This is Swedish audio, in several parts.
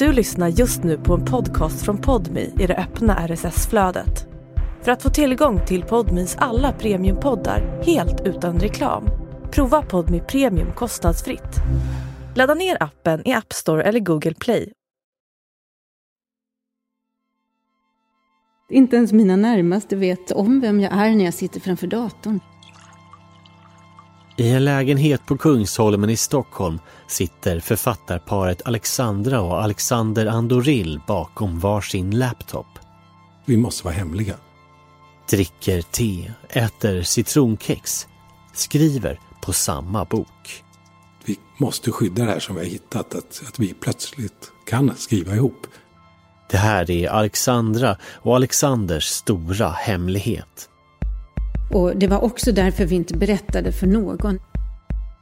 Du lyssnar just nu på en podcast från Podmi i det öppna RSS-flödet. För att få tillgång till Podmis alla premiumpoddar helt utan reklam, prova Podmi Premium kostnadsfritt. Ladda ner appen i App Store eller Google Play. Inte ens mina närmaste vet om vem jag är när jag sitter framför datorn. I en lägenhet på Kungsholmen i Stockholm sitter författarparet Alexandra och Alexander Andoril bakom varsin laptop. Vi måste vara hemliga. Dricker te, äter citronkex, skriver på samma bok. Vi måste skydda det här som vi har hittat, att, att vi plötsligt kan skriva ihop. Det här är Alexandra och Alexanders stora hemlighet. Och det var också därför vi inte berättade för någon.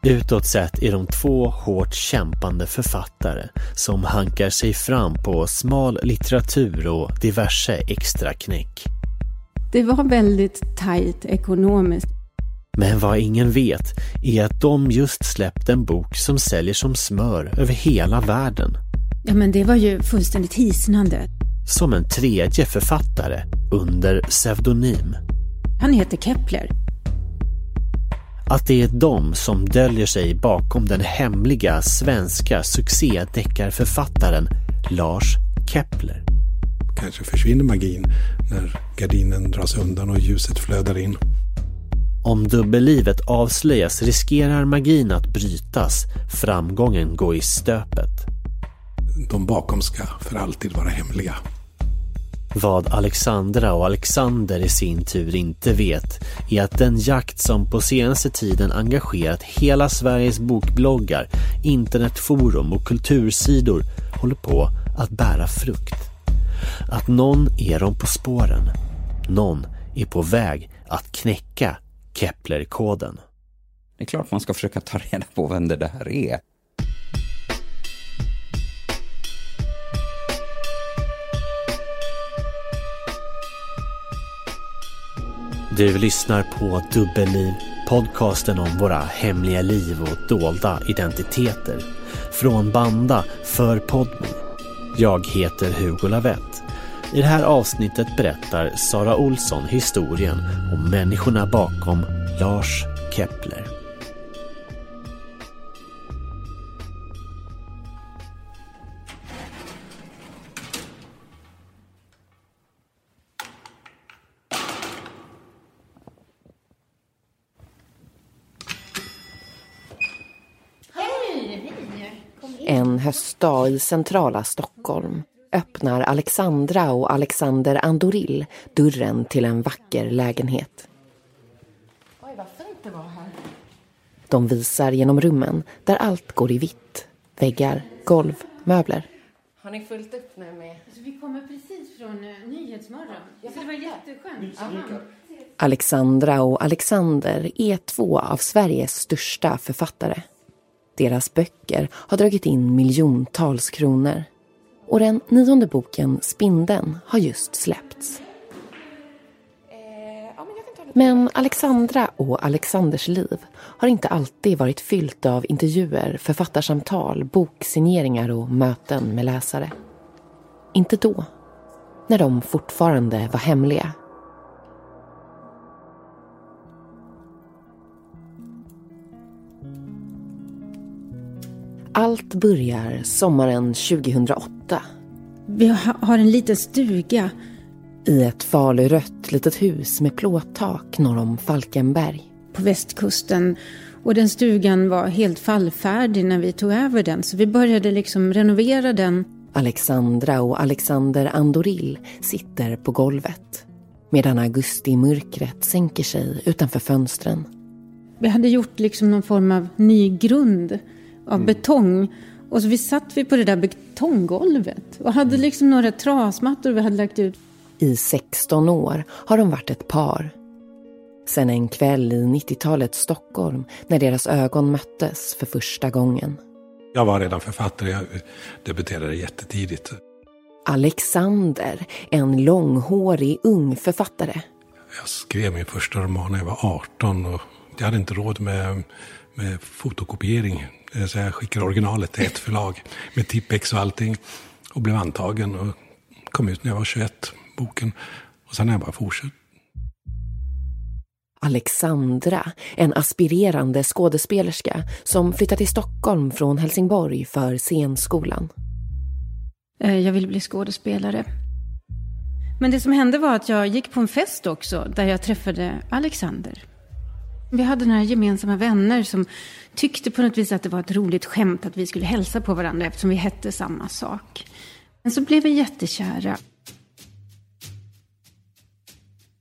Utåt sett är de två hårt kämpande författare som hankar sig fram på smal litteratur och diverse extra knäck. Det var väldigt tajt ekonomiskt. Men vad ingen vet är att de just släppt en bok som säljer som smör över hela världen. Ja, men det var ju fullständigt hisnande. Som en tredje författare under pseudonym. Han heter Kepler. Att det är de som döljer sig bakom den hemliga svenska succédeckarförfattaren Lars Kepler. Kanske försvinner magin när gardinen dras undan och ljuset flödar in. Om dubbellivet avslöjas riskerar magin att brytas, framgången gå i stöpet. De bakom ska för alltid vara hemliga. Vad Alexandra och Alexander i sin tur inte vet är att den jakt som på senaste tiden engagerat hela Sveriges bokbloggar, internetforum och kultursidor håller på att bära frukt. Att någon är dem på spåren. Någon är på väg att knäcka Kepler-koden. Det är klart man ska försöka ta reda på vem det där är. Du lyssnar på Dubbelliv, podcasten om våra hemliga liv och dolda identiteter. Från Banda för Podmo. Jag heter Hugo Lavett. I det här avsnittet berättar Sara Olsson historien om människorna bakom Lars Kepler. Höstdag i centrala Stockholm öppnar Alexandra och Alexander Andoril dörren till en vacker lägenhet. Oj, vad fint det var här. De visar genom rummen där allt går i vitt. Väggar, golv, möbler. Har ni fullt upp nu med... Alltså, vi kommer precis från uh, Nyhetsmorgon. Så det var jätteskönt. Alexandra och Alexander är två av Sveriges största författare. Deras böcker har dragit in miljontals kronor. Och den nionde boken, Spindeln, har just släppts. Men Alexandra och Alexanders liv har inte alltid varit fyllt av intervjuer, författarsamtal, boksigneringar och möten med läsare. Inte då, när de fortfarande var hemliga. Allt börjar sommaren 2008 Vi ha- har en liten stuga. i ett falurött litet hus med plåttak norr om Falkenberg. på västkusten. Och den stugan var helt fallfärdig när vi tog över den. Så vi började liksom renovera den. Alexandra och Alexander Andoril sitter på golvet medan augustimörkret sänker sig utanför fönstren. Vi hade gjort liksom någon form av ny grund av betong. Och så vi satt vi på det där betonggolvet och hade liksom några trasmattor vi hade lagt ut. I 16 år har de varit ett par. Sen en kväll i 90-talets Stockholm när deras ögon möttes för första gången. Jag var redan författare, jag debuterade jättetidigt. Alexander, en långhårig ung författare. Jag skrev min första roman när jag var 18 och jag hade inte råd med, med fotokopiering. Så jag skickade originalet till ett förlag med tippex och allting. och blev antagen och kom ut när jag var 21, boken. Och sen har jag bara fortsatt. Alexandra, en aspirerande skådespelerska som flyttar till Stockholm från Helsingborg för scenskolan. Eh, jag ville bli skådespelare. Men det som hände var att jag gick på en fest också där jag träffade Alexander. Vi hade några gemensamma vänner som tyckte på något vis att det var ett roligt skämt att vi skulle hälsa på varandra eftersom vi hette samma sak. Men så blev vi jättekära.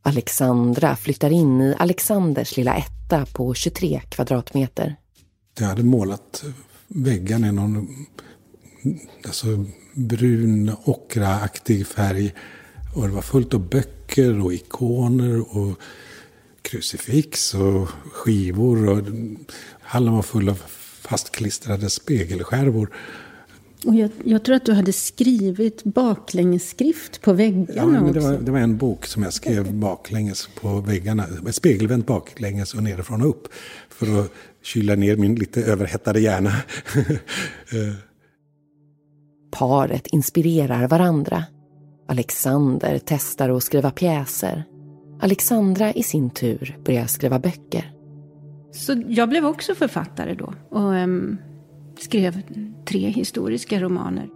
Alexandra flyttar in i Alexanders lilla etta på 23 kvadratmeter. Jag hade målat väggarna i någon alltså, brun ockraaktig färg. Och det var fullt av böcker och ikoner och krucifix och skivor. Och hallen var full av fastklistrade spegelskärvor. Och jag, jag, tror att du hade skrivit baklängesskrift på väggarna ja, men det var, det var en bok som jag skrev baklänges på väggarna. Spegelvänt baklänges och nerifrån och upp. För att kyla ner min lite överhettade hjärna. Paret inspirerar varandra. Alexander testar att skriva pjäser. Alexandra i sin tur börjar skriva böcker. Så jag blev också författare då och um, skrev tre historiska romaner.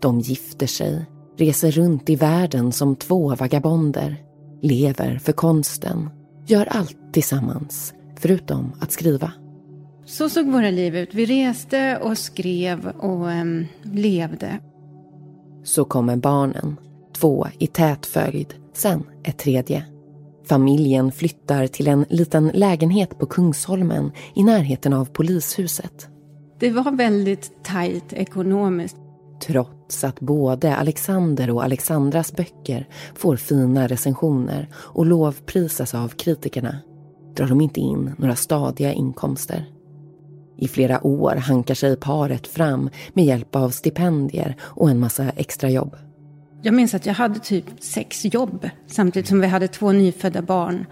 De gifter sig, reser runt i världen som två vagabonder, lever för konsten, gör allt tillsammans, förutom att skriva. Så såg våra liv ut. Vi reste och skrev och um, levde. Så kommer barnen, två i tät följd, sen ett tredje. Familjen flyttar till en liten lägenhet på Kungsholmen i närheten av polishuset. Det var väldigt tajt ekonomiskt. Trots att både Alexander och Alexandras böcker får fina recensioner och lovprisas av kritikerna drar de inte in några stadiga inkomster. I flera år hankar sig paret fram med hjälp av stipendier och en massa extrajobb. Jag minns att jag hade typ sex jobb samtidigt som vi hade två nyfödda barn.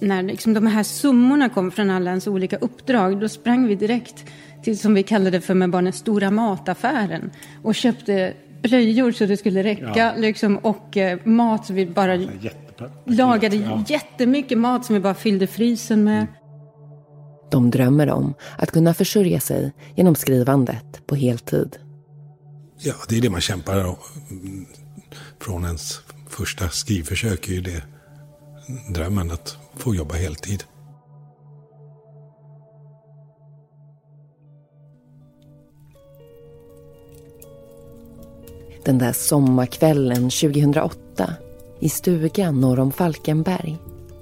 När liksom de här summorna kom från alla ens olika uppdrag då sprang vi direkt till som vi kallade för med barnen stora mataffären och köpte blöjor så det skulle räcka ja. liksom, och eh, mat så vi bara lagade ja. jättemycket mat som vi bara fyllde frysen med. De drömmer om att kunna försörja sig genom skrivandet på heltid. Ja, det är det man kämpar om. Från ens första skrivförsök är ju det drömmen att få jobba heltid. Den där sommarkvällen 2008 i stugan norr om Falkenberg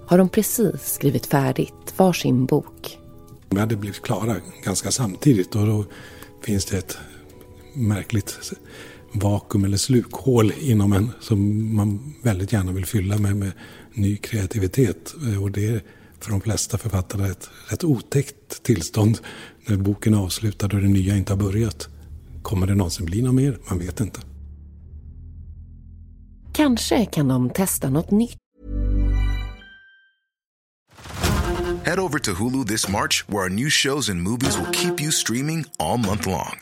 har de precis skrivit färdigt varsin bok. Vi hade blivit klara ganska samtidigt och då finns det ett märkligt vakuum eller slukhål inom en som man väldigt gärna vill fylla med, med ny kreativitet. Och det är för de flesta författare ett rätt otäckt tillstånd när boken är avslutad och det nya inte har börjat. Kommer det någonsin bli något mer? Man vet inte. Kanske kan de testa något nytt. Head over to Hulu this March where our new shows and movies will keep you streaming all month long.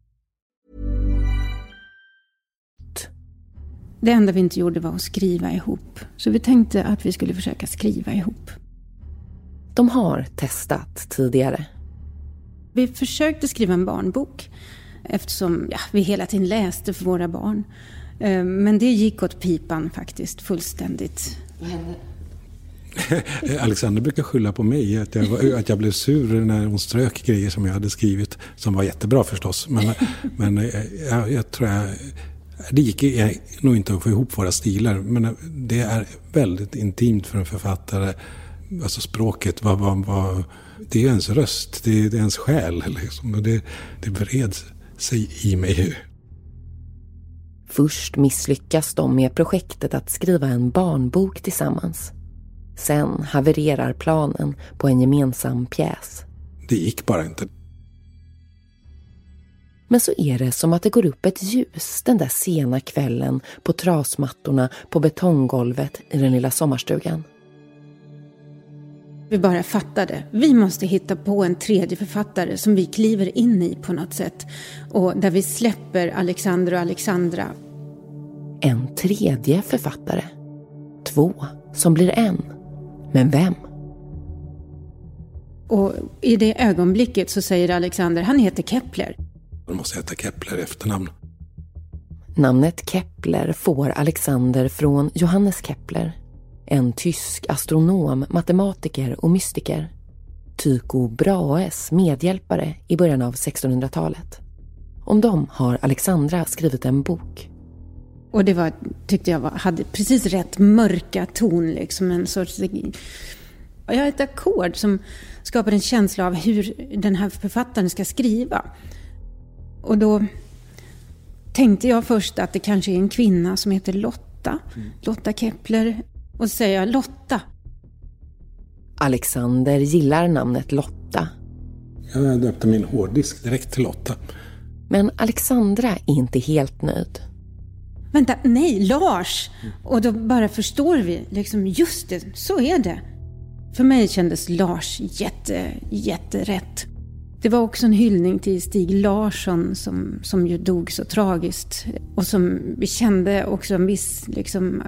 Det enda vi inte gjorde var att skriva ihop. Så vi tänkte att vi skulle försöka skriva ihop. De har testat tidigare. Vi försökte skriva en barnbok eftersom ja, vi hela tiden läste för våra barn. Eh, men det gick åt pipan faktiskt fullständigt. Vad hände? Alexander brukar skylla på mig att jag, att jag blev sur när hon strök grejer som jag hade skrivit. Som var jättebra förstås. Men, men jag, jag tror jag... Det gick nog inte att få ihop våra stilar. Men det är väldigt intimt för en författare. Alltså språket, vad, vad, vad, det är ens röst, det är, ens själ. Liksom. Och det, det bereds sig i mig. Först misslyckas de med projektet att skriva en barnbok tillsammans. Sen havererar planen på en gemensam pjäs. Det gick bara inte. Men så är det som att det går upp ett ljus den där sena kvällen på trasmattorna på betonggolvet i den lilla sommarstugan. Vi bara fattade. Vi måste hitta på en tredje författare som vi kliver in i på något sätt. Och där vi släpper Alexander och Alexandra. En tredje författare. Två som blir en. Men vem? Och i det ögonblicket så säger Alexander, han heter Kepler. Man måste heta Kepler i efternamn. Namnet Kepler får Alexander från Johannes Kepler. En tysk astronom, matematiker och mystiker. Tycho Brahes medhjälpare i början av 1600-talet. Om dem har Alexandra skrivit en bok. Och det var, tyckte jag var, hade precis rätt mörka ton, liksom en sorts... Jag har ett ackord som skapar en känsla av hur den här författaren ska skriva. Och då tänkte jag först att det kanske är en kvinna som heter Lotta. Mm. Lotta Kepler. Och så säger jag Lotta. Alexander gillar namnet Lotta. Jag döpte min hårddisk direkt till Lotta. Men Alexandra är inte helt nöjd. Vänta, nej, Lars! Och då bara förstår vi, liksom, just det, så är det. För mig kändes Lars jätte, jätterätt. Det var också en hyllning till Stig Larsson som, som ju dog så tragiskt. Och som vi kände också en viss, liksom,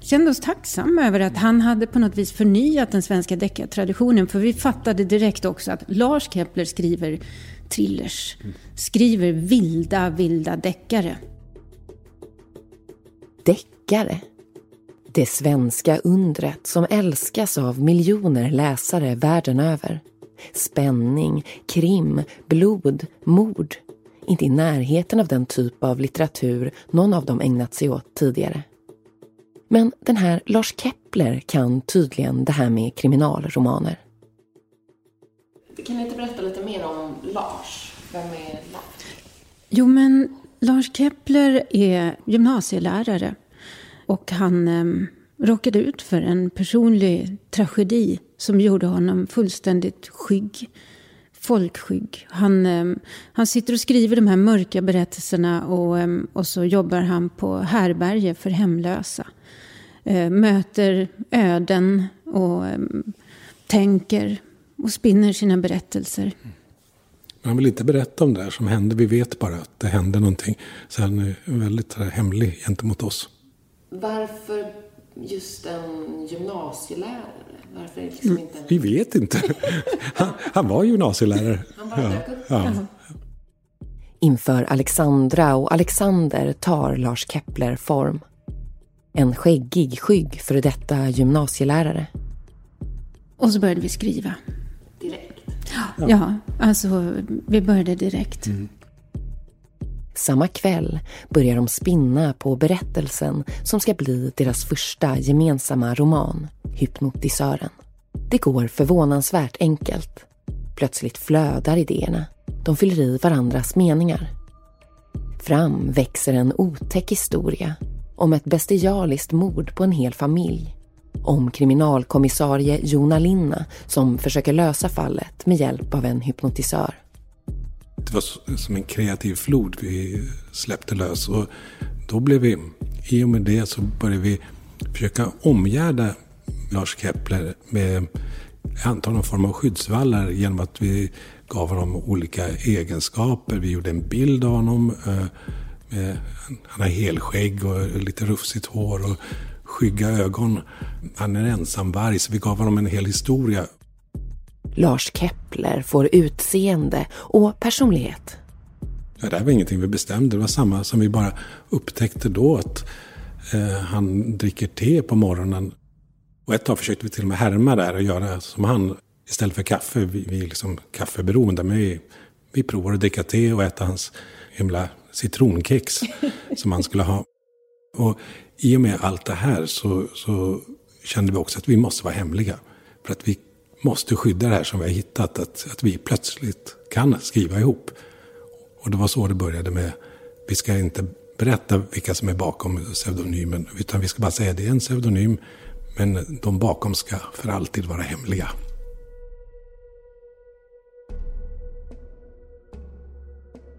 kände oss tacksamma över att han hade på något vis förnyat den svenska deckartraditionen. För vi fattade direkt också att Lars Kepler skriver thrillers. Skriver vilda, vilda deckare. Deckare? Det svenska undret som älskas av miljoner läsare världen över. Spänning, krim, blod, mord. Inte i närheten av den typ av litteratur någon av dem ägnat sig åt tidigare. Men den här Lars Kepler kan tydligen det här med kriminalromaner. Kan ni inte berätta lite mer om Lars? Vem är Lars? Jo, men Lars Kepler är gymnasielärare och han eh, råkade ut för en personlig tragedi som gjorde honom fullständigt skygg. Folkskygg. Han, eh, han sitter och skriver de här mörka berättelserna och, eh, och så jobbar han på härberge för hemlösa. Eh, möter öden och eh, tänker och spinner sina berättelser. Han vill inte berätta om det där som hände. Vi vet bara att det hände någonting. Så han är väldigt hemlig gentemot oss. Varför just en gymnasielärare? Varför liksom mm, inte. Vi vet inte. Han, han var gymnasielärare. Han bara dök upp. Ja. Inför Alexandra och Alexander tar Lars Kepler form. En skäggig, skygg för detta gymnasielärare. Och så började vi skriva. Direkt? Ja, ja alltså vi började direkt. Mm. Samma kväll börjar de spinna på berättelsen som ska bli deras första gemensamma roman, Hypnotisören. Det går förvånansvärt enkelt. Plötsligt flödar idéerna. De fyller i varandras meningar. Fram växer en otäck historia om ett bestialiskt mord på en hel familj. Om kriminalkommissarie Jona Linna som försöker lösa fallet med hjälp av en hypnotisör. Det var som en kreativ flod vi släppte lös. Och då blev vi, i och med det så började vi försöka omgärda Lars Kepler med antar någon form av skyddsvallar genom att vi gav honom olika egenskaper. Vi gjorde en bild av honom. Eh, med, han har helskägg och lite rufsigt hår och skygga ögon. Han är en ensamvarg, så vi gav honom en hel historia. Lars Kepler får utseende och personlighet. Ja, det här var ingenting vi bestämde. Det var samma som vi bara upptäckte då. Att eh, han dricker te på morgonen. Och ett tag försökte vi till och med härma där och göra som han. Istället för kaffe. Vi, vi är liksom kaffeberoende. Men vi, vi provar att dricka te och äta hans himla citronkex som han skulle ha. Och i och med allt det här så, så kände vi också att vi måste vara hemliga. För att vi måste skydda det här som vi har hittat, att, att vi plötsligt kan skriva ihop. Och det var så det började med, vi ska inte berätta vilka som är bakom pseudonymen, utan vi ska bara säga att det är en pseudonym, Men de bakom ska för alltid vara hemliga.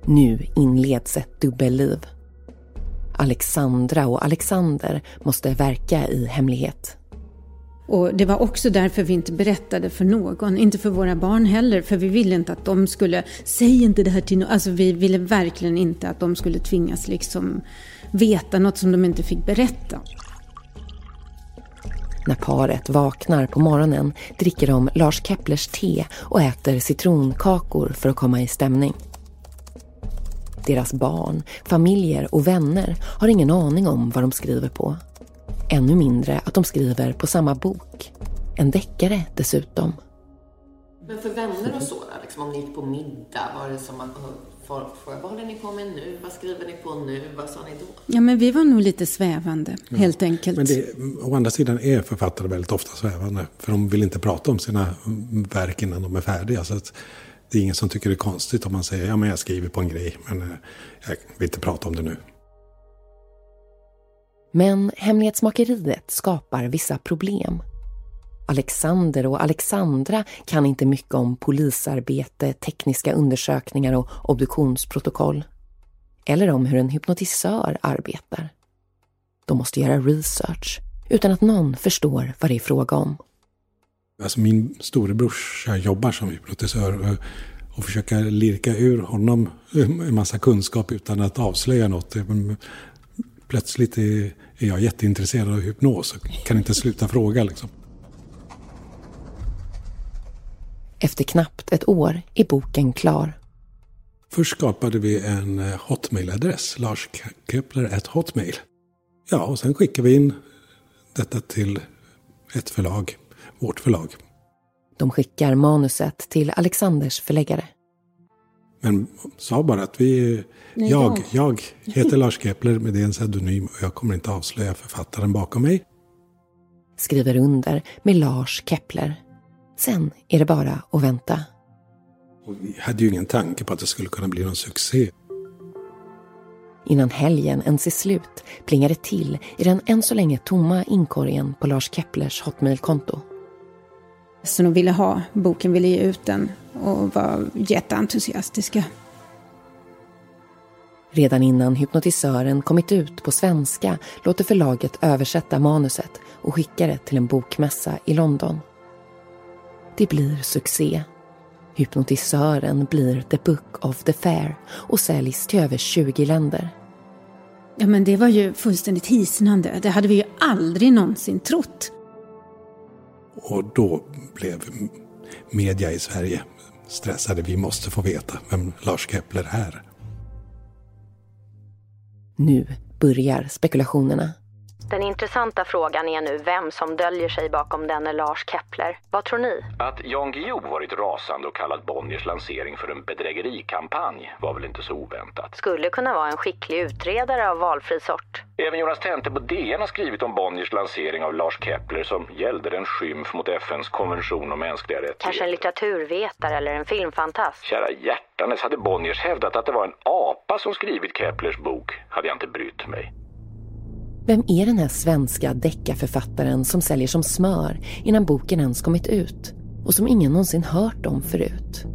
Nu inleds ett dubbelliv. Alexandra och Alexander måste verka i hemlighet. Och det var också därför vi inte berättade för någon, inte för våra barn heller, för vi ville inte att de skulle, säg inte det här till någon, alltså vi ville verkligen inte att de skulle tvingas liksom veta något som de inte fick berätta. När paret vaknar på morgonen dricker de Lars Keplers te och äter citronkakor för att komma i stämning. Deras barn, familjer och vänner har ingen aning om vad de skriver på. Ännu mindre att de skriver på samma bok. En deckare dessutom. Men för vänner och så, liksom, om ni gick på middag, var det som att folk frågade vad håller ni på med nu? Vad skriver ni på nu? Vad sa ni då? Ja, men vi var nog lite svävande, ja. helt enkelt. Men det, å andra sidan är författare väldigt ofta svävande. För de vill inte prata om sina verk innan de är färdiga. Så att det är ingen som tycker det är konstigt om man säger ja men jag skriver på en grej men eh, jag vill inte prata om det nu. Men hemlighetsmakeriet skapar vissa problem. Alexander och Alexandra kan inte mycket om polisarbete, tekniska undersökningar och obduktionsprotokoll. Eller om hur en hypnotisör arbetar. De måste göra research utan att någon förstår vad det är fråga om. Alltså min storebrorsa jobbar som hypnotisör och, försöka lirka ur honom en massa kunskap utan att avslöja något. Plötsligt är jag jätteintresserad av hypnos och kan inte sluta fråga. Liksom. Efter knappt ett år är boken klar. Först skapade vi en eh, hotmail-adress, Lars Kepler hotmail. Ja, och sen skickade vi in detta till ett förlag vårt förlag. De skickar manuset till Alexanders förläggare. Men sa bara att vi... Nej, jag, jag heter Lars Kepler, men det är en pseudonym och jag kommer inte avslöja författaren bakom mig. Skriver under med Lars Kepler. Sen är det bara att vänta. Och vi hade ju ingen tanke på att det skulle kunna bli någon succé. Innan helgen ens är slut plingar det till i den än så länge tomma inkorgen på Lars Keplers Hotmail-konto. Så de ville ha boken, ville ge ut den och var jätteentusiastiska. Redan innan hypnotisören kommit ut på svenska låter förlaget översätta manuset och skicka det till en bokmässa i London. Det blir succé. Hypnotisören blir The Book of the Fair och säljs till över 20 länder. Ja, men det var ju fullständigt hisnande. Det hade vi ju aldrig någonsin trott. Och då blev media i Sverige stressade. Vi måste få veta vem Lars Kepler är. Nu börjar spekulationerna. Den intressanta frågan är nu vem som döljer sig bakom denne Lars Kepler. Vad tror ni? Att Jan Guillou varit rasande och kallat Bonniers lansering för en bedrägerikampanj var väl inte så oväntat. Skulle kunna vara en skicklig utredare av valfri sort. Även Jonas Tente på DN har skrivit om Bonniers lansering av Lars Kepler som gällde en skymf mot FNs konvention om mänskliga rättigheter. Kanske en litteraturvetare eller en filmfantast. Kära hjärtanes, hade Bonniers hävdat att det var en apa som skrivit Keplers bok hade jag inte brytt mig. Vem är den här svenska deckarförfattaren som säljer som smör innan boken ens kommit ut och som ingen någonsin hört om förut?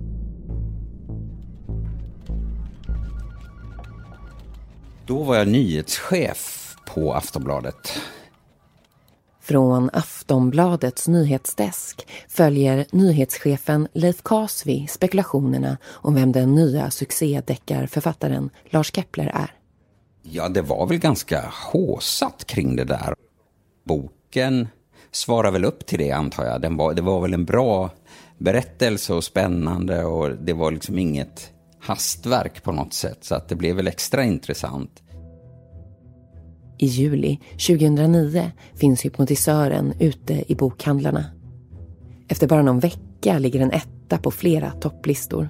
Då var jag nyhetschef på Aftonbladet. Från Aftonbladets nyhetsdesk följer nyhetschefen Leif Kasvi spekulationerna om vem den nya succédeckarförfattaren Lars Kepler är. Ja, det var väl ganska håsat kring det där. Boken svarar väl upp till det antar jag. Den var, det var väl en bra berättelse och spännande och det var liksom inget hastverk på något sätt. Så att det blev väl extra intressant. I juli 2009 finns hypnotisören ute i bokhandlarna. Efter bara någon vecka ligger den etta på flera topplistor.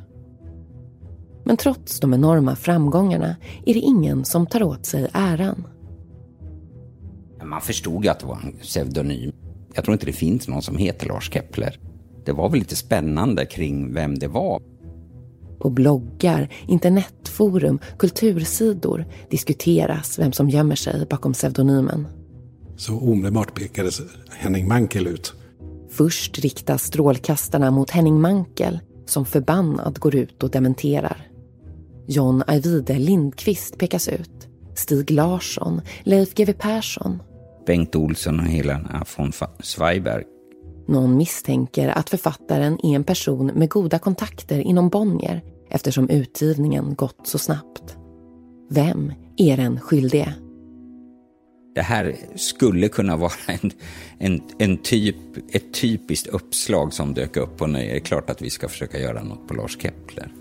Men trots de enorma framgångarna är det ingen som tar åt sig äran. Man förstod ju att det var en pseudonym. Jag tror inte det finns någon som heter Lars Kepler. Det var väl lite spännande kring vem det var. På bloggar, internetforum, kultursidor diskuteras vem som gömmer sig bakom pseudonymen. Så omedelbart pekades Henning Mankell ut. Först riktas strålkastarna mot Henning Mankel som förbannad går ut och dementerar. John Ajvide Lindqvist pekas ut. Stig Larsson, Leif GW Persson. Bengt Olsson och Helena von Zweiberg. Någon misstänker att författaren är en person med goda kontakter inom Bonnier eftersom utgivningen gått så snabbt. Vem är den skyldige? Det här skulle kunna vara en, en, en typ, ett typiskt uppslag som dök upp och det är klart att vi ska försöka göra något på Lars Kepler.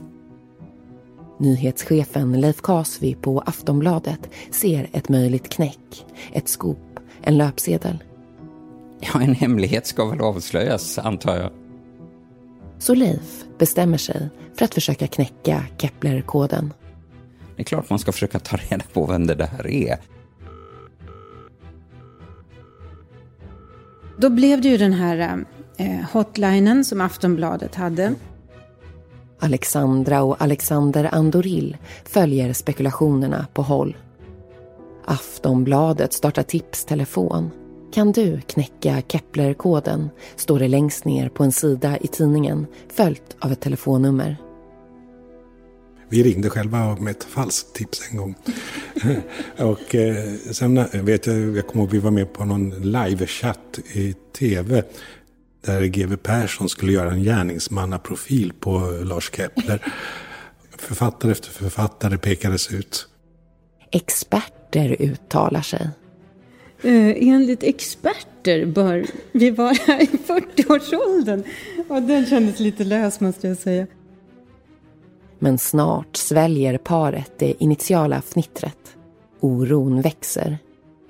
Nyhetschefen Leif Kasvi på Aftonbladet ser ett möjligt knäck, ett skop, en löpsedel. Ja, en hemlighet ska väl avslöjas, antar jag. Så Leif bestämmer sig för att försöka knäcka Kepler-koden. Det är klart man ska försöka ta reda på vem det där är. Då blev det ju den här eh, hotlinen som Aftonbladet hade. Alexandra och Alexander Andoril följer spekulationerna på håll. Aftonbladet startar tipstelefon. Kan du knäcka Kepler-koden? Står det längst ner på en sida i tidningen följt av ett telefonnummer. Vi ringde själva med ett falskt tips en gång. och eh, sen eh, vet jag, jag kommer ihåg vi var med på någon live-chatt i tv. Där GW Persson skulle göra en gärningsmannaprofil på Lars Kepler. Författare efter författare pekades ut. Experter uttalar sig. Uh, enligt experter bör vi vara i 40-årsåldern. Och den kändes lite lös måste jag säga. Men snart sväljer paret det initiala fnittret. Oron växer.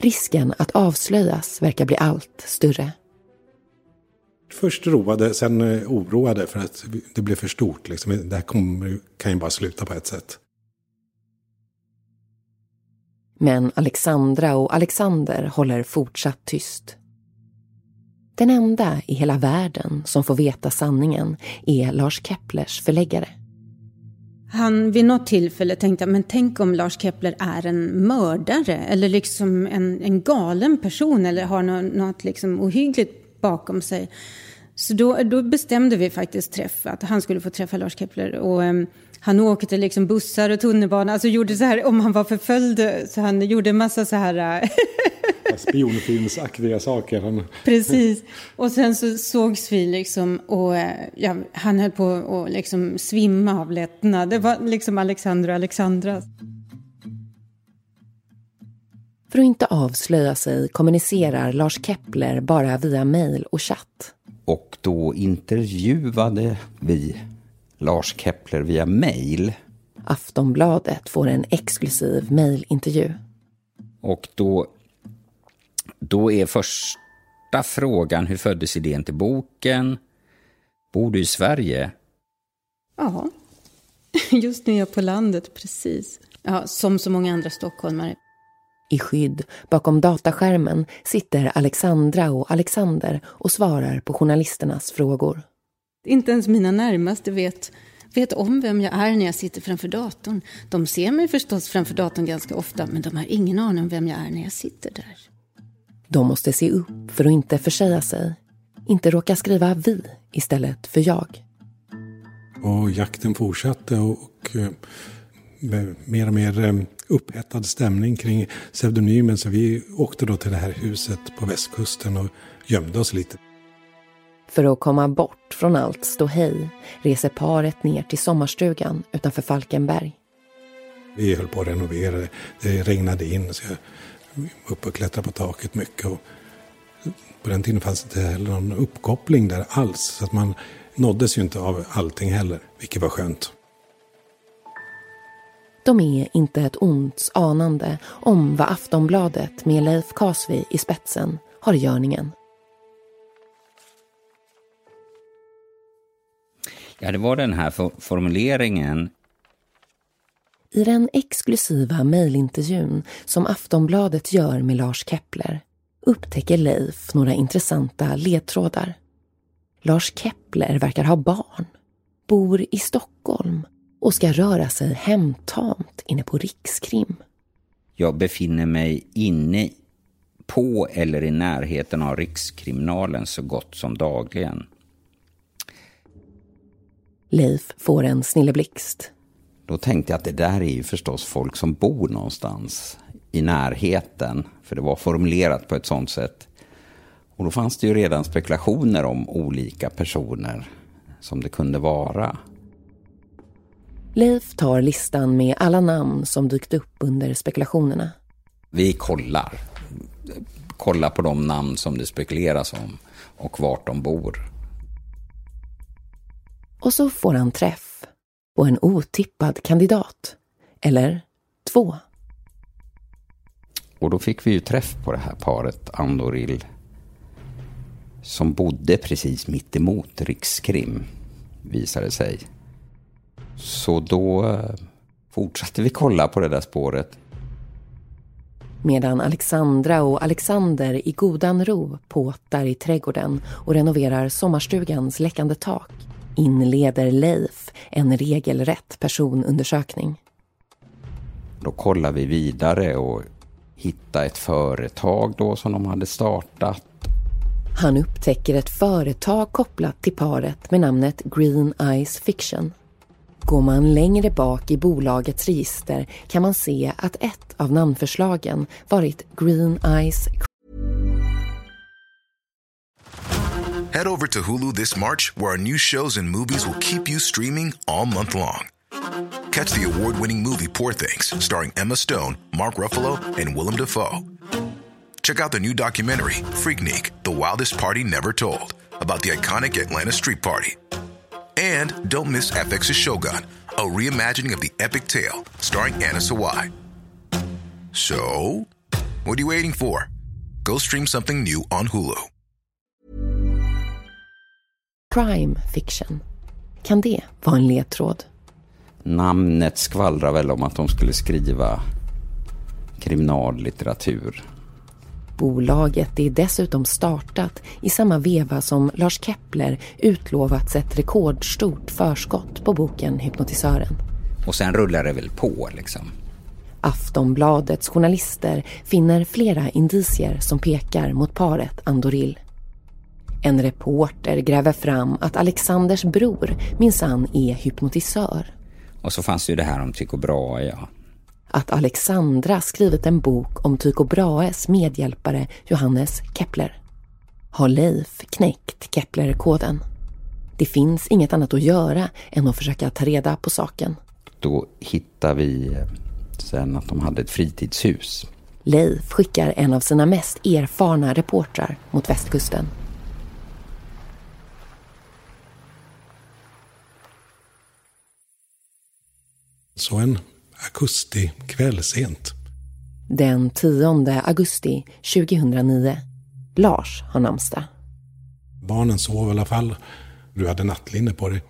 Risken att avslöjas verkar bli allt större. Först roade, sen eh, oroade för att det blev för stort. Liksom. Det här kommer, kan ju bara sluta på ett sätt. Men Alexandra och Alexander håller fortsatt tyst. Den enda i hela världen som får veta sanningen är Lars Keplers förläggare. Han vid något tillfälle tänkte, men tänk om Lars Kepler är en mördare eller liksom en, en galen person eller har något, något liksom ohyggligt bakom sig. Så då, då bestämde vi faktiskt träff, att han skulle få träffa Lars Kepler. Och um, han åkte liksom bussar och tunnelbana, alltså gjorde så här, om han var förföljd, så han gjorde en massa så här... Spionfilmsaktiga saker. Precis. Och sen så sågs vi liksom och ja, han höll på att liksom svimma av lättnad. Det var liksom Alexandra och Alexandra. För att inte avslöja sig kommunicerar Lars Kepler bara via mejl och chatt. Och då intervjuade vi Lars Kepler via mejl. Aftonbladet får en exklusiv mejlintervju. Och då, då är första frågan, hur föddes idén till boken? Bor du i Sverige? Ja, just nu är jag på landet, precis. Ja, som så många andra stockholmare. I skydd bakom dataskärmen sitter Alexandra och Alexander och svarar på journalisternas frågor. Inte ens mina närmaste vet, vet om vem jag är när jag sitter framför datorn. De ser mig förstås framför datorn ganska ofta, men de har ingen aning om vem jag är när jag sitter där. De måste se upp för att inte försäga sig. Inte råka skriva vi istället för jag. Och jakten fortsatte och, och eh, mer och mer eh, upphettad stämning kring pseudonymen. Så vi åkte då till det här huset på västkusten och gömde oss lite. För att komma bort från allt ståhej reser paret ner till sommarstugan utanför Falkenberg. Vi höll på att renovera. Det regnade in så jag var uppe och klättrade på taket mycket. Och på den tiden fanns det inte heller någon uppkoppling där alls. Så att man nåddes ju inte av allting heller, vilket var skönt. De är inte ett ont anande om vad Aftonbladet med Leif Kasvi i spetsen har i görningen. Ja, det var den här formuleringen. I den exklusiva mejlintervjun som Aftonbladet gör med Lars Kepler upptäcker Leif några intressanta ledtrådar. Lars Kepler verkar ha barn, bor i Stockholm och ska röra sig hemtamt inne på Rikskrim. Jag befinner mig inne på eller i närheten av Rikskriminalen så gott som dagligen. Leif får en snilleblixt. Då tänkte jag att det där är ju förstås folk som bor någonstans i närheten. För det var formulerat på ett sånt sätt. Och då fanns det ju redan spekulationer om olika personer som det kunde vara. Leif tar listan med alla namn som dykt upp under spekulationerna. Vi kollar. Kollar på de namn som det spekuleras om och vart de bor. Och så får han träff på en otippad kandidat. Eller två. Och då fick vi ju träff på det här paret, Andoril, som bodde precis mitt emot Rikskrim, visade sig. Så då eh, fortsatte vi kolla på det där spåret. Medan Alexandra och Alexander i godan ro påtar i trädgården och renoverar sommarstugans läckande tak inleder Leif en regelrätt personundersökning. Då kollar vi vidare och hittar ett företag då som de hade startat. Han upptäcker ett företag kopplat till paret med namnet Green Eyes Fiction. Går man längre bak i bolagets register kan man se att ett av namnförslagen varit Green Eyes Head over to Hulu this March, where our new shows and movies will keep you streaming all month long. Catch the award winning movie Poor Things, starring Emma Stone, Mark Ruffalo, and Willem Dafoe. Check out the new documentary, Freaknik The Wildest Party Never Told, about the iconic Atlanta Street Party. And don't miss FX's Shogun, a reimagining of the epic tale, starring Anna Sawai. So, what are you waiting for? Go stream something new on Hulu. Crime Fiction. Kan det vara en ledtråd? Namnet skvallrar väl om att de skulle skriva kriminallitteratur. Bolaget är dessutom startat i samma veva som Lars Kepler utlovats ett rekordstort förskott på boken Hypnotisören. Och sen rullar det väl på liksom. Aftonbladets journalister finner flera indicier som pekar mot paret Andoril. En reporter gräver fram att Alexanders bror minsann är hypnotisör. Och så fanns ju det här om Tycho Brahe, ja. Att Alexandra skrivit en bok om Tycho Brahes medhjälpare Johannes Kepler. Har Leif knäckt Kepler-koden? Det finns inget annat att göra än att försöka ta reda på saken. Då hittar vi sen att de hade ett fritidshus. Leif skickar en av sina mest erfarna reportrar mot västkusten. Så en augustikväll sent. Den 10 augusti 2009. Lars har namnsdag. Barnen sov i alla fall. Du hade nattlinne på dig.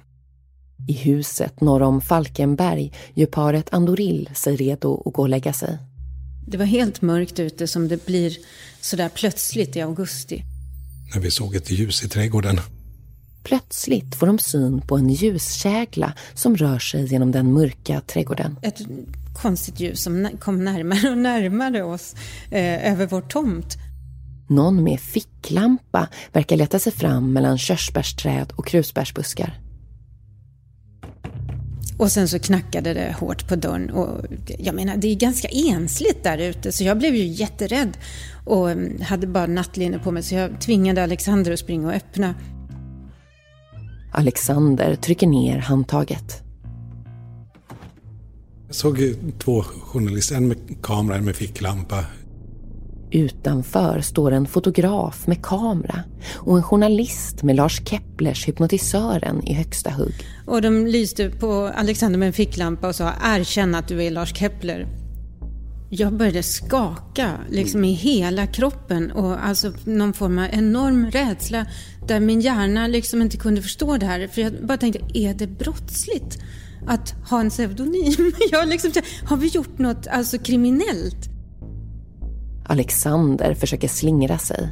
I huset norr om Falkenberg gör paret Andoril sig redo att gå och lägga sig. Det var helt mörkt ute som det blir sådär plötsligt i augusti. När vi såg ett ljus i trädgården. Plötsligt får de syn på en ljuskägla som rör sig genom den mörka trädgården. Ett konstigt ljus som kom närmare och närmare oss eh, över vår tomt. Någon med ficklampa verkar leta sig fram mellan körsbärsträd och krusbärsbuskar. Och sen så knackade det hårt på dörren och jag menar det är ganska ensligt där ute så jag blev ju jätterädd och mm, hade bara nattlinne på mig så jag tvingade Alexander att springa och öppna. Alexander trycker ner handtaget. Jag såg två journalister, en med kamera, en med ficklampa. Utanför står en fotograf med kamera och en journalist med Lars Keplers Hypnotisören i högsta hugg. Och de lyste på Alexander med en ficklampa och sa erkänn att du är Lars Kepler. Jag började skaka liksom i hela kroppen och alltså någon form av enorm rädsla där min hjärna liksom inte kunde förstå det här. För jag bara tänkte, är det brottsligt att ha en pseudonym? Jag liksom, har vi gjort något alltså kriminellt? Alexander försöker slingra sig.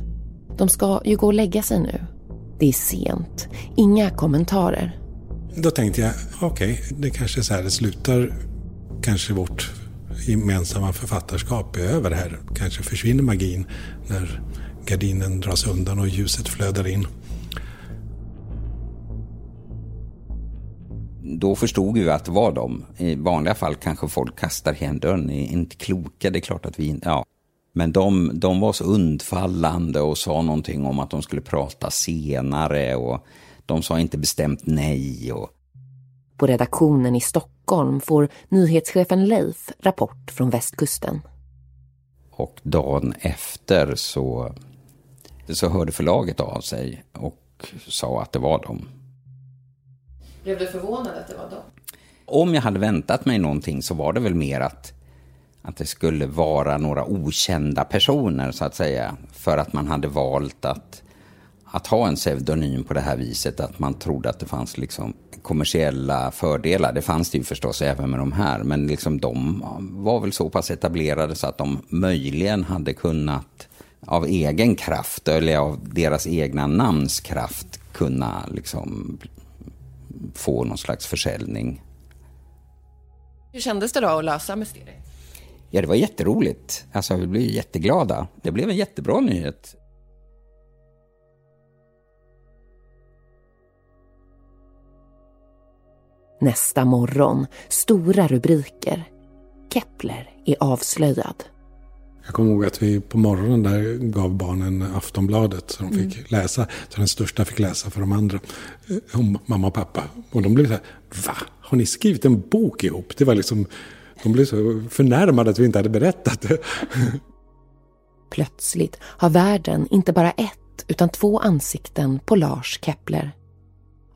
De ska ju gå och lägga sig nu. Det är sent. Inga kommentarer. Då tänkte jag, okej, okay, det kanske är så här det slutar. Kanske vårt gemensamma författarskap är över här. Kanske försvinner magin när gardinen dras undan och ljuset flödar in. Då förstod vi att det var de. I vanliga fall kanske folk kastar igen dörren, är inte kloka, det är klart att vi ja. Men de, de var så undfallande och sa någonting om att de skulle prata senare och de sa inte bestämt nej. Och... På redaktionen i Stockholm får nyhetschefen Leif rapport från västkusten. Och dagen efter så, så hörde förlaget av sig och sa att det var dem. Blev du förvånad att det var dem? Om jag hade väntat mig någonting så var det väl mer att, att det skulle vara några okända personer så att säga. För att man hade valt att, att ha en pseudonym på det här viset. Att man trodde att det fanns liksom kommersiella fördelar. Det fanns det ju förstås även med de här. Men liksom de var väl så pass etablerade så att de möjligen hade kunnat av egen kraft eller av deras egna namns kraft kunna liksom få någon slags försäljning. Hur kändes det då att lösa mysteriet? Ja, det var jätteroligt. Alltså, vi blev jätteglada. Det blev en jättebra nyhet. Nästa morgon, stora rubriker. Kepler är avslöjad. Jag kommer ihåg att vi på morgonen där gav barnen Aftonbladet så de fick mm. läsa. Så den största fick läsa för de andra. Eh, om mamma och pappa. Och de blev så här, va? Har ni skrivit en bok ihop? Det var liksom, de blev så förnärmade att vi inte hade berättat det. Plötsligt har världen inte bara ett utan två ansikten på Lars Kepler.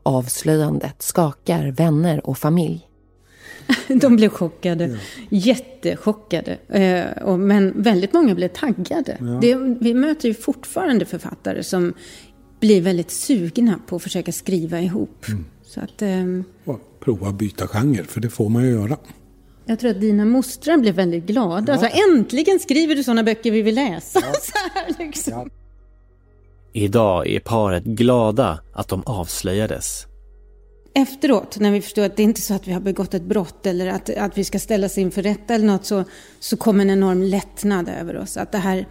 Avslöjandet skakar vänner och familj. De blev chockade, ja. jättechockade. Eh, men väldigt många blev taggade. Ja. Det, vi möter ju fortfarande författare som blir väldigt sugna på att försöka skriva ihop. Mm. Så att, um, prova att byta genre, för det får man ju göra. Jag tror att dina mostrar blev väldigt glada. Ja. Alltså, äntligen skriver du sådana böcker vi vill läsa. Ja. Så här, liksom. Idag är paret glada att de avslöjades efteråt, när vi förstår att det är inte så att vi har begått ett brott eller att, att vi ska ställas inför rätta eller något, så, så kom en enorm lättnad över oss. Att det här,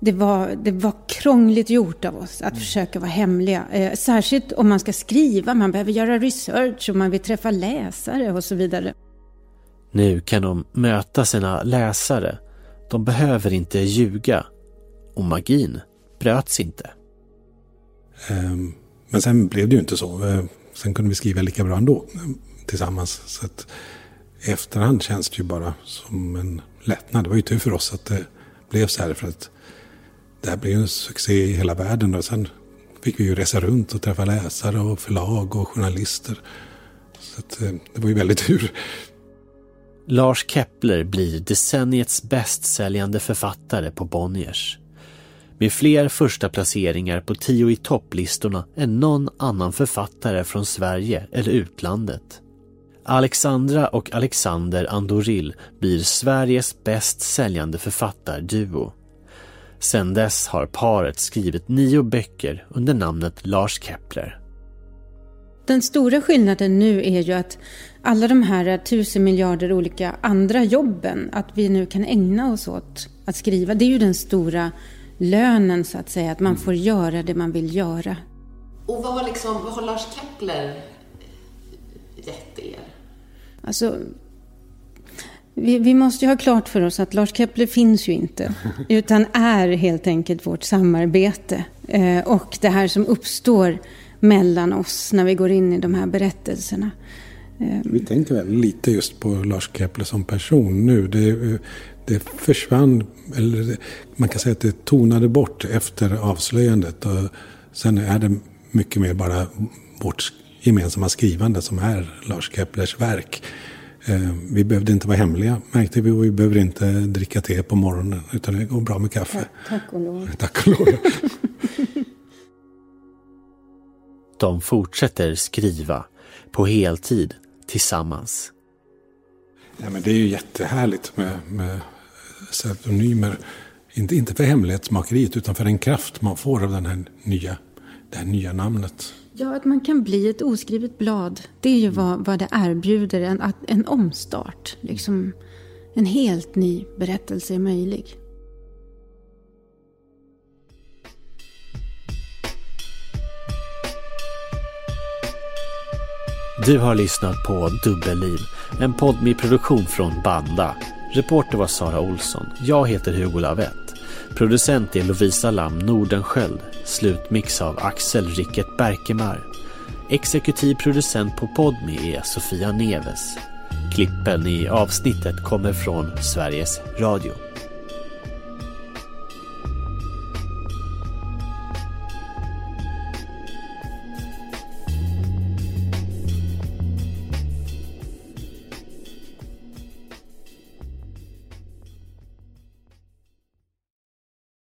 det var, det var krångligt gjort av oss att mm. försöka vara hemliga. Eh, särskilt om man ska skriva, man behöver göra research och man vill träffa läsare och så vidare. Nu kan de möta sina läsare. De behöver inte ljuga. Och magin bröts inte. Ehm, men sen blev det ju inte så. Ehm, sen kunde vi skriva lika bra ändå ehm, tillsammans. Så att i efterhand känns det ju bara som en lättnad. Det var ju tur för oss att det blev så här. För att det här blev en succé i hela världen. Och sen fick vi ju resa runt och träffa läsare och förlag och journalister. Så att, det var ju väldigt tur. Lars Kepler blir decenniets bästsäljande författare på Bonniers med fler första placeringar på tio i topplistorna än någon annan författare från Sverige eller utlandet. Alexandra och Alexander Andoril blir Sveriges bäst säljande författarduo. Sedan dess har paret skrivit nio böcker under namnet Lars Kepler. Den stora skillnaden nu är ju att alla de här tusen miljarder olika andra jobben, att vi nu kan ägna oss åt att skriva, det är ju den stora lönen så att säga, att man får göra det man vill göra. Och vad har, liksom, vad har Lars Kepler gett er? Alltså, vi, vi, måste ju ha klart för oss att Lars Kepler finns ju inte, utan är helt enkelt vårt samarbete. Eh, och det här som uppstår mellan oss när vi går in i de här berättelserna. Eh, vi tänker väl lite just på Lars Kepler som person nu. Det, det försvann, eller man kan säga att det tonade bort efter avslöjandet. Och sen är det mycket mer bara vårt gemensamma skrivande som är Lars Keplers verk. Eh, vi behövde inte vara hemliga märkte vi och vi behöver inte dricka te på morgonen utan det går bra med kaffe. Tack och lov. Tack och lov. De fortsätter skriva på heltid tillsammans. Ja, men det är ju jättehärligt med, med pseudonymer. Inte, inte för hemlighetsmakeriet utan för den kraft man får av den här nya, det här nya namnet. Ja, att man kan bli ett oskrivet blad. Det är ju vad, vad det erbjuder, en, en omstart. Liksom en helt ny berättelse är möjlig. Du har lyssnat på Dubbelliv, en podd med produktion från Banda. Reporter var Sara Olsson. Jag heter Hugo Lavett. Producent är Lovisa Lam Nordenskjöld. Slutmix av Axel Rickert Berkemar. Exekutiv producent på Podmi är Sofia Neves. Klippen i avsnittet kommer från Sveriges Radio.